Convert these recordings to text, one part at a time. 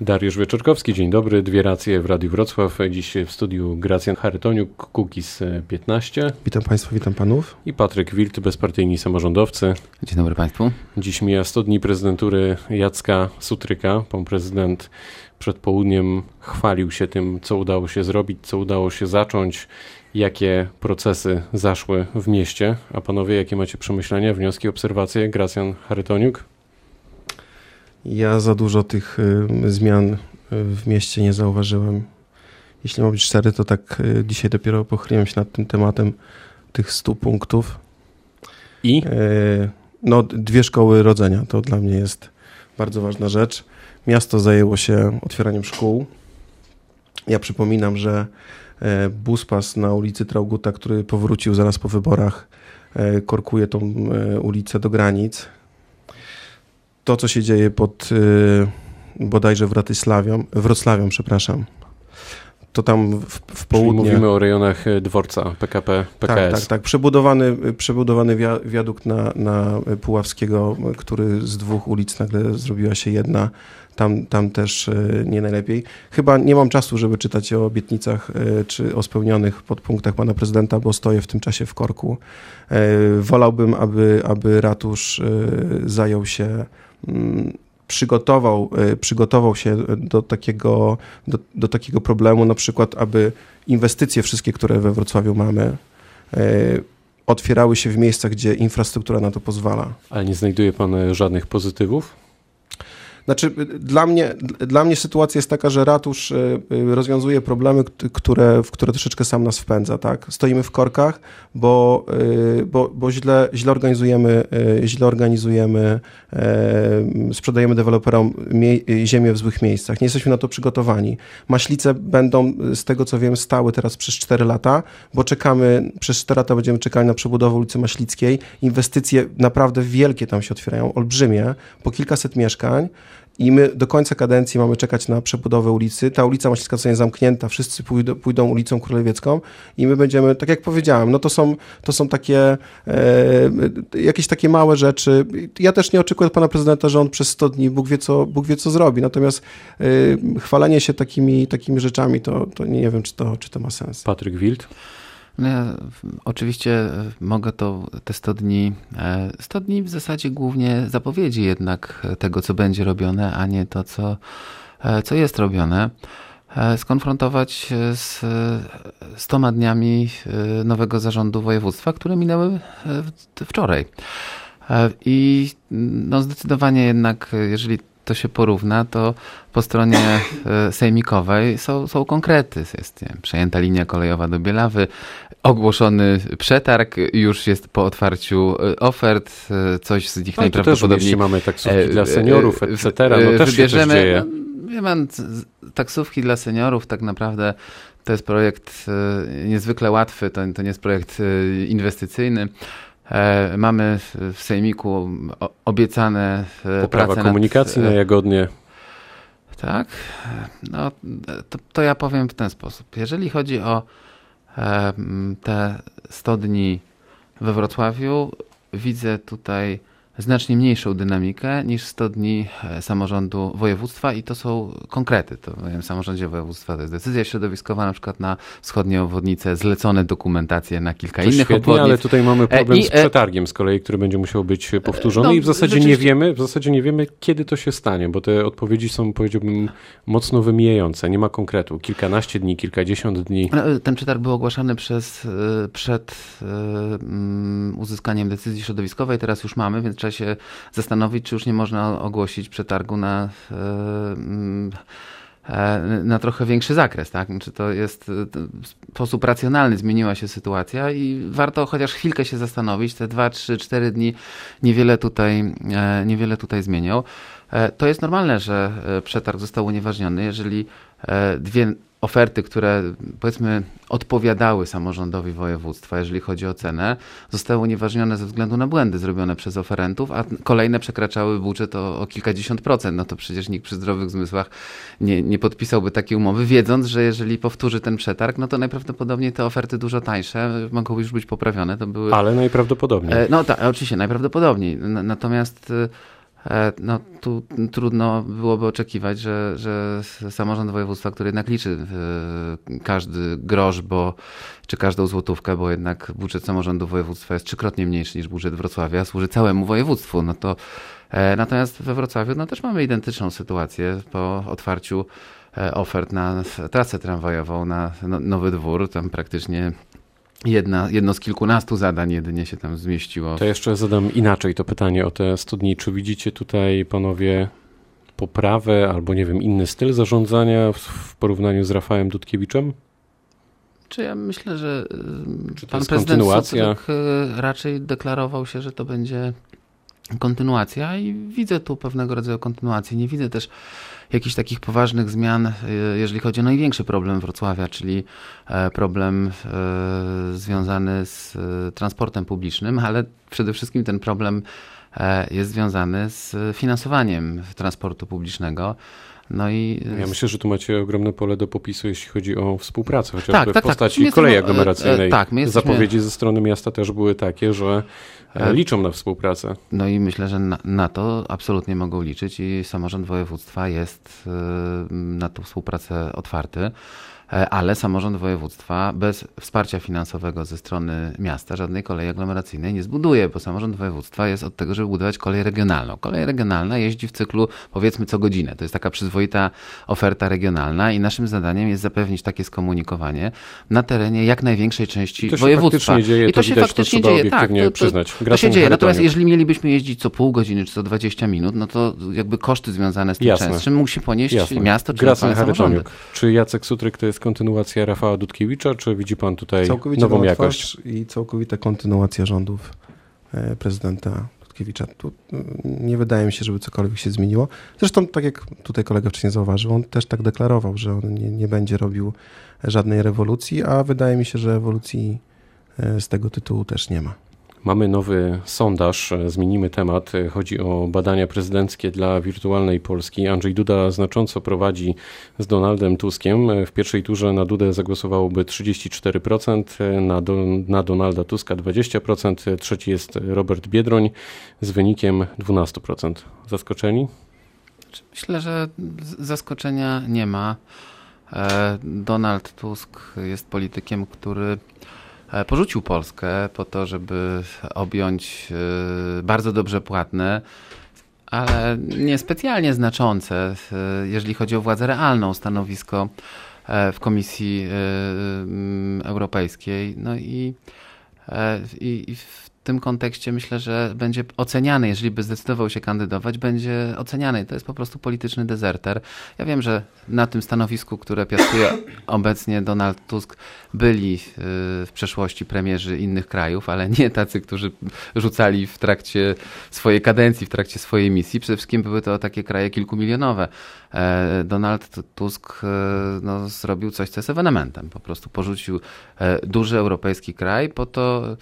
Dariusz Wieczorkowski, dzień dobry. Dwie racje w Radiu Wrocław. Dziś w studiu Gracjan Charytoniuk, Kukis 15. Witam Państwa, witam Panów. I Patryk Wilt, bezpartyjni samorządowcy. Dzień dobry Państwu. Dziś mija 100 dni prezydentury Jacka Sutryka. Pan prezydent przed południem chwalił się tym, co udało się zrobić, co udało się zacząć, jakie procesy zaszły w mieście. A panowie, jakie macie przemyślenia, wnioski, obserwacje? Gracjan Charytoniuk? Ja za dużo tych y, zmian y, w mieście nie zauważyłem. Jeśli mam być szczery, to tak y, dzisiaj dopiero pochyliłem się nad tym tematem tych 100 punktów. I? No, dwie szkoły rodzenia to dla mnie jest bardzo ważna rzecz. Miasto zajęło się otwieraniem szkół. Ja przypominam, że buspas na ulicy Trauguta, który powrócił zaraz po wyborach, korkuje tą ulicę do granic to, co się dzieje pod y, bodajże Wratysławią, Wrocławią, przepraszam, to tam w, w południe... Czyli mówimy o rejonach y, dworca PKP, PKS. Tak, tak, tak. Przebudowany, przebudowany wiadukt na, na Puławskiego, który z dwóch ulic nagle zrobiła się jedna. Tam, tam też y, nie najlepiej. Chyba nie mam czasu, żeby czytać o obietnicach czy o spełnionych podpunktach pana prezydenta, bo stoję w tym czasie w korku. Wolałbym, aby, aby ratusz zajął się przygotował, e, przygotował się do takiego, do, do takiego problemu, na przykład, aby inwestycje wszystkie, które we Wrocławiu mamy, e, otwierały się w miejscach, gdzie infrastruktura na to pozwala. Ale nie znajduje pan e, żadnych pozytywów? Znaczy, dla mnie, dla mnie sytuacja jest taka, że ratusz y, y, rozwiązuje problemy, które, w które troszeczkę sam nas wpędza, tak? Stoimy w korkach, bo, y, bo, bo źle, źle organizujemy, źle organizujemy, sprzedajemy deweloperom ziemię w złych miejscach. Nie jesteśmy na to przygotowani. Maślice będą, z tego co wiem, stały teraz przez 4 lata, bo czekamy, przez 4 lata będziemy czekali na przebudowę ulicy Maślickiej. Inwestycje naprawdę wielkie tam się otwierają, olbrzymie, po kilkaset mieszkań i my do końca kadencji mamy czekać na przebudowę ulicy. Ta ulica Maślicka zostanie zamknięta, wszyscy pójdą, pójdą ulicą Królewiecką i my będziemy, tak jak powiedziałem, no to są, to są takie e, jakieś takie małe rzeczy. Ja też nie oczekuję od pana prezydenta, że on przez 100 dni Bóg wie co, Bóg wie, co zrobi. Natomiast e, chwalenie się takimi, takimi rzeczami, to, to nie wiem, czy to, czy to ma sens. Patryk Wild. No ja oczywiście mogę to te 100 dni, 100 e, dni w zasadzie głównie zapowiedzi jednak tego, co będzie robione, a nie to, co, e, co jest robione, e, skonfrontować z 100 dniami nowego zarządu województwa, które minęły wczoraj. I no zdecydowanie jednak, jeżeli to się porówna, to po stronie e, sejmikowej są, są konkrety. Jest przejęta linia kolejowa do Bielawy, ogłoszony przetarg, już jest po otwarciu e, ofert, e, coś z nich no, najprawdopodobniej... Też mamy taksówki dla seniorów, etc. No też wybierzemy, się dzieje. No, wie pan, taksówki dla seniorów tak naprawdę to jest projekt niezwykle łatwy, to, to nie jest projekt inwestycyjny. E, mamy w Sejmiku obiecane e, Poprawa prace komunikacji nad, na Jagodnie. Tak. No, to, to, ja powiem w ten sposób. Jeżeli chodzi o e, te 100 dni we Wrocławiu, widzę tutaj znacznie mniejszą dynamikę niż 100 dni e, samorządu województwa i to są konkrety. To w samorządzie województwa to jest decyzja środowiskowa na przykład na wschodnie obwodnice, zlecone dokumentacje na kilka to innych świetnie, obwodnic. ale tutaj mamy e, problem I, z przetargiem z kolei, który będzie musiał być powtórzony no, i w zasadzie nie wiemy, w zasadzie nie wiemy kiedy to się stanie, bo te odpowiedzi są powiedziałbym mocno wymijające, nie ma konkretu. Kilkanaście dni, kilkadziesiąt dni. No, ten przetarg był ogłaszany przez, przed um, uzyskaniem decyzji środowiskowej, teraz już mamy, więc trzeba się zastanowić, czy już nie można ogłosić przetargu na, e, mm, e, na trochę większy zakres, tak? Czy to jest e, w sposób racjonalny zmieniła się sytuacja i warto chociaż chwilkę się zastanowić, te dwa, trzy, cztery dni niewiele tutaj, niewiele tutaj zmienią. To jest normalne, że przetarg został unieważniony, jeżeli dwie oferty, które powiedzmy odpowiadały samorządowi województwa, jeżeli chodzi o cenę, zostały unieważnione ze względu na błędy zrobione przez oferentów, a kolejne przekraczały budżet o, o kilkadziesiąt procent. No to przecież nikt przy zdrowych zmysłach nie, nie podpisałby takiej umowy, wiedząc, że jeżeli powtórzy ten przetarg, no to najprawdopodobniej te oferty dużo tańsze mogą już być poprawione. To były... Ale najprawdopodobniej. E, no tak, oczywiście, najprawdopodobniej. Natomiast E, no tu trudno byłoby oczekiwać, że, że samorząd województwa, który jednak liczy e, każdy grosz, bo, czy każdą złotówkę, bo jednak budżet samorządu województwa jest trzykrotnie mniejszy niż budżet Wrocławia, służy całemu województwu, no to e, natomiast we Wrocławiu no też mamy identyczną sytuację po otwarciu ofert na trasę tramwajową, na no, Nowy Dwór, tam praktycznie Jedna, jedno z kilkunastu zadań jedynie się tam zmieściło. To jeszcze zadam inaczej to pytanie o te studnie. Czy widzicie tutaj panowie poprawę albo nie wiem, inny styl zarządzania w, porównaniu z Rafałem Dudkiewiczem? Czy ja myślę, że y, Czy pan prezydent kontynuacja? Y, raczej deklarował się, że to będzie kontynuacja i widzę tu pewnego rodzaju kontynuację. Nie widzę też jakichś takich poważnych zmian, e, jeżeli chodzi o największy problem Wrocławia, czyli e, problem e, związany z transportem publicznym, ale przede wszystkim ten problem jest związany z finansowaniem transportu publicznego. No i... Ja myślę, że tu macie ogromne pole do popisu, jeśli chodzi o współpracę, chociażby tak, tak, w tak. postaci tak. kolei aglomeracyjnej. Tak, jesteśmy... Zapowiedzi ze strony miasta też były takie, że E, liczą na współpracę. No i myślę, że na, na, to absolutnie mogą liczyć i samorząd województwa jest e, na tą współpracę otwarty. E, ale samorząd województwa bez wsparcia finansowego ze strony miasta żadnej kolei aglomeracyjnej nie zbuduje, bo samorząd województwa jest od tego, żeby budować kolej regionalną. Kolej regionalna jeździ w cyklu powiedzmy co godzinę. To jest taka przyzwoita oferta regionalna i naszym zadaniem jest zapewnić takie skomunikowanie na terenie jak największej części to województwa. Dzieje, I to, to się widać, faktycznie to dzieje, tak. To, przyznać. to się dzieje. Natomiast jeżeli mielibyśmy jeździć co pół godziny czy co 20 minut, no to jakby koszty związane z tym Jasne. częstszym musi ponieść Jasne. miasto czy lokalne samorządy. Czy Jacek Sutryk to jest kontynuacja Rafała Dudkiewicza, czy widzi pan tutaj całkowicie nową jakość? I całkowita kontynuacja rządów e, prezydenta Dudkiewicza. Tu nie wydaje mi się, żeby cokolwiek się zmieniło. Zresztą, tak jak tutaj kolega wcześniej zauważył, on też tak deklarował, że on nie, nie będzie robił żadnej rewolucji, a wydaje mi się, że rewolucji e, z tego tytułu też nie ma. Mamy nowy sondaż, zmienimy temat. Chodzi o badania prezydenckie dla wirtualnej Polski. Andrzej Duda znacząco prowadzi z Donaldem Tuskiem. W pierwszej turze na Dudę zagłosowałoby 34%, na, do, na Donalda Tuska 20%, trzeci jest Robert Biedroń z wynikiem 12%. Zaskoczeni? Myślę, że zaskoczenia nie ma. E, Donald Tusk jest politykiem, który E, porzucił Polskę po to, żeby objąć e, bardzo dobrze płatne, ale niespecjalnie znaczące, e, jeżeli chodzi o władzę realną, stanowisko w Komisji Europejskiej. No i, i w tym kontekście myślę, że będzie oceniany, jeżeli by zdecydował się kandydować, będzie oceniany. To jest po prostu polityczny dezerter. Ja wiem, że na tym stanowisku, które piastuje obecnie Donald Tusk, byli y, w przeszłości premierzy innych krajów, ale nie tacy, którzy rzucali w trakcie swojej kadencji, w trakcie swojej misji. Przede wszystkim były to takie kraje kilkumilionowe. E, Donald Tusk e, no, zrobił coś, co jest ewenementem. Po prostu porzucił e, duży europejski kraj po to,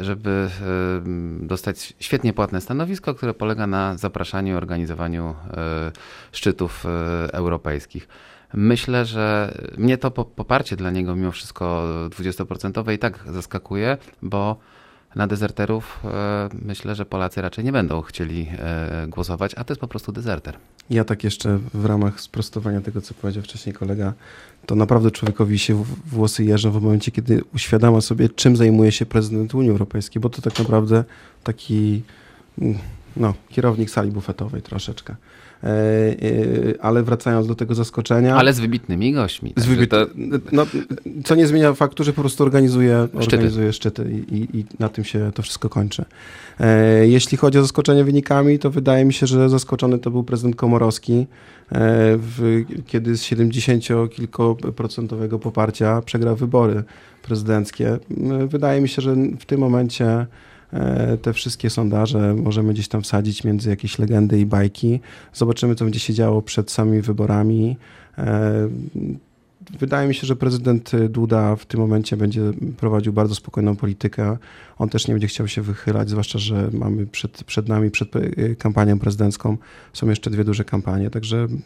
żeby e, dostać świetnie płatne stanowisko, które polega na zapraszaniu i organizowaniu e, szczytów europejskich. Myślę, że mnie to poparcie dla niego mimo wszystko 20% i tak zaskakuje, bo na dezerterów myślę, że Polacy raczej nie będą chcieli głosować, a to jest po prostu dezerter. Ja tak jeszcze w ramach sprostowania tego, co powiedział wcześniej kolega, to naprawdę człowiekowi się włosy jeżą w momencie, kiedy uświadamia sobie, czym zajmuje się prezydent Unii Europejskiej, bo to tak naprawdę taki mm, no, kierownik sali bufetowej troszeczkę. E, e, ale wracając do tego zaskoczenia. Ale z wybitnymi gośćmi. Z wybit... to... no, co nie zmienia faktu, że po prostu organizuje szczyty, organizuje szczyty i, i, i na tym się to wszystko kończy. E, jeśli chodzi o zaskoczenie wynikami, to wydaje mi się, że zaskoczony to był prezydent Komorowski, w, kiedy z 70-kilkoprocentowego poparcia przegrał wybory prezydenckie. Wydaje mi się, że w tym momencie te wszystkie sondaże możemy gdzieś tam wsadzić między jakieś legendy i bajki. Zobaczymy, co będzie się działo przed samymi wyborami. E, wydaje mi się, że prezydent Duda w tym momencie będzie prowadził bardzo spokojną politykę. On też nie będzie chciał się wychylać, zwłaszcza, że mamy przed, przed nami, przed kampanią prezydencką są jeszcze dwie duże kampanie, także mm,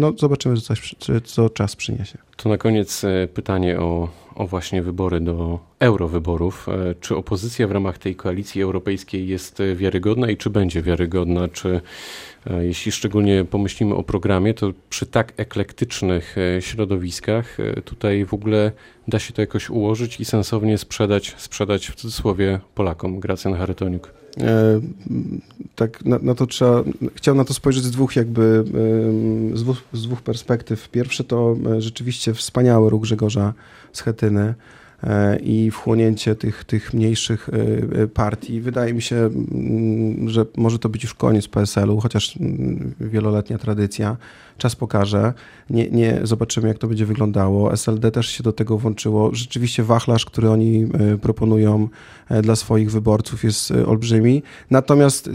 no, zobaczymy, co, coś, co czas przyniesie. To na koniec e, pytanie o o właśnie wybory do eurowyborów. E, czy opozycja w ramach tej koalicji europejskiej jest wiarygodna i czy będzie wiarygodna? Czy e, jeśli szczególnie pomyślimy o programie, to przy tak eklektycznych e, środowiskach tutaj w ogóle da się to jakoś ułożyć i sensownie sprzedać, sprzedać w cudzysłowie Polakom? Gracjan Charytoniuk. E, tak na, na, to trzeba, chciałem na to spojrzeć z dwóch jakby, z dwóch, z dwóch perspektyw. Pierwsze to e, rzeczywiście wspaniały ruch Grzegorza Schetyny, i wchłonięcie tych, tych mniejszych e, e, partii. Wydaje mi się, mm, że może to być już koniec PSL-u, chociaż mm, wieloletnia tradycja. Czas pokaże. Nie, nie zobaczymy, jak to będzie wyglądało. SLD też się do tego włączyło. Rzeczywiście wachlarz, który oni proponują dla swoich wyborców jest olbrzymi. Natomiast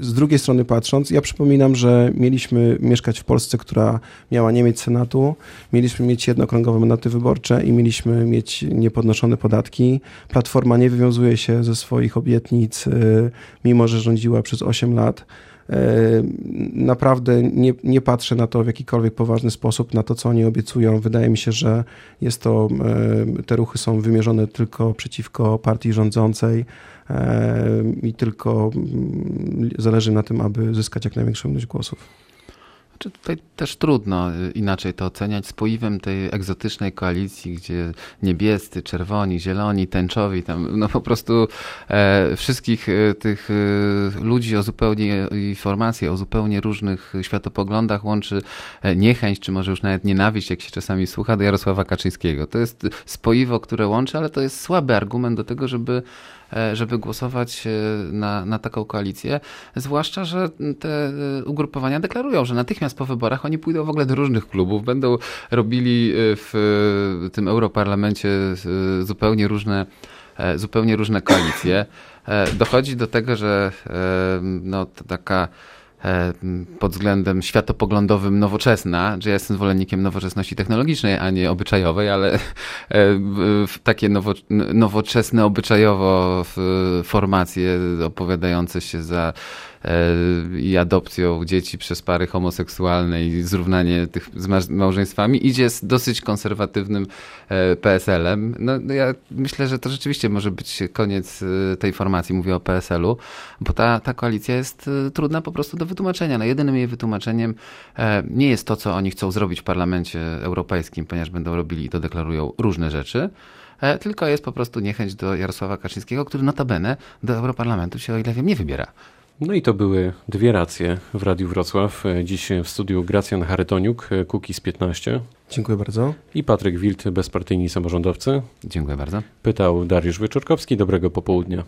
z drugiej strony patrząc, ja przypominam, że mieliśmy mieszkać w Polsce, która miała nie mieć Senatu, mieliśmy mieć jednokrągowe mandaty wyborcze i mieliśmy mieć nie podnoszone podatki. Platforma nie wywiązuje się ze swoich obietnic, y, mimo że rządziła przez 8 lat. Y, naprawdę nie, nie patrzę na to w jakikolwiek poważny sposób, na to, co oni obiecują. Wydaje mi się, że jest to, y, te ruchy są wymierzone tylko przeciwko partii rządzącej i tylko mm, zależy na tym, aby zyskać jak największą ilość głosów. Czy tutaj też trudno y, inaczej to oceniać. Z poiwem tej egzotycznej koalicji, gdzie niebiescy, czerwoni, zieloni, tęczowi, tam no po prostu e, wszystkich e, tych e, ludzi o zupełnie informacje o zupełnie różnych światopoglądach łączy e, niechęć, czy może już nawet nienawiść, jak się czasami słucha, do Jarosława Kaczyńskiego. To jest spoiwo, które łączy, ale to jest słaby argument do tego, żeby żeby głosować e, na, na taką koalicję. Zwłaszcza, że te e, ugrupowania deklarują, że natychmiast po wyborach oni pójdą w ogóle do różnych klubów, będą robili w tym Europarlamencie zupełnie różne zupełnie różne koalicje. Dochodzi do tego, że no, taka E, pod względem światopoglądowym nowoczesna, że ja jestem zwolennikiem nowoczesności technologicznej, a nie obyczajowej, ale e, takie nowo, nowoczesne obyczajowo formacje opowiadające się za E, i adopcją dzieci przez pary homoseksualne i zrównanie tych z małżeństwami idzie z dosyć konserwatywnym e, PSL-em. No, no, ja myślę, że to rzeczywiście może być koniec e, tej formacji, mówię o PSL-u, bo ta, ta koalicja jest trudna po prostu do wytłumaczenia. No, jedynym jej wytłumaczeniem nie jest to, co oni chcą zrobić w Parlamencie Europejskim, ponieważ będą robili i to deklarują różne rzeczy, tylko jest po prostu niechęć do Jarosława Kaczyńskiego, który notabene do Europarlamentu się, o ile wiem, nie wybiera. No i to były dwie racje w Radiu Wrocław. Dziś w studiu Gracjan Charytoniuk, z 15. Dziękuję bardzo. I Patryk Wilt, bezpartyjni samorządowcy. Dziękuję bardzo. Pytał Dariusz Wyczorkowski. Dobrego popołudnia.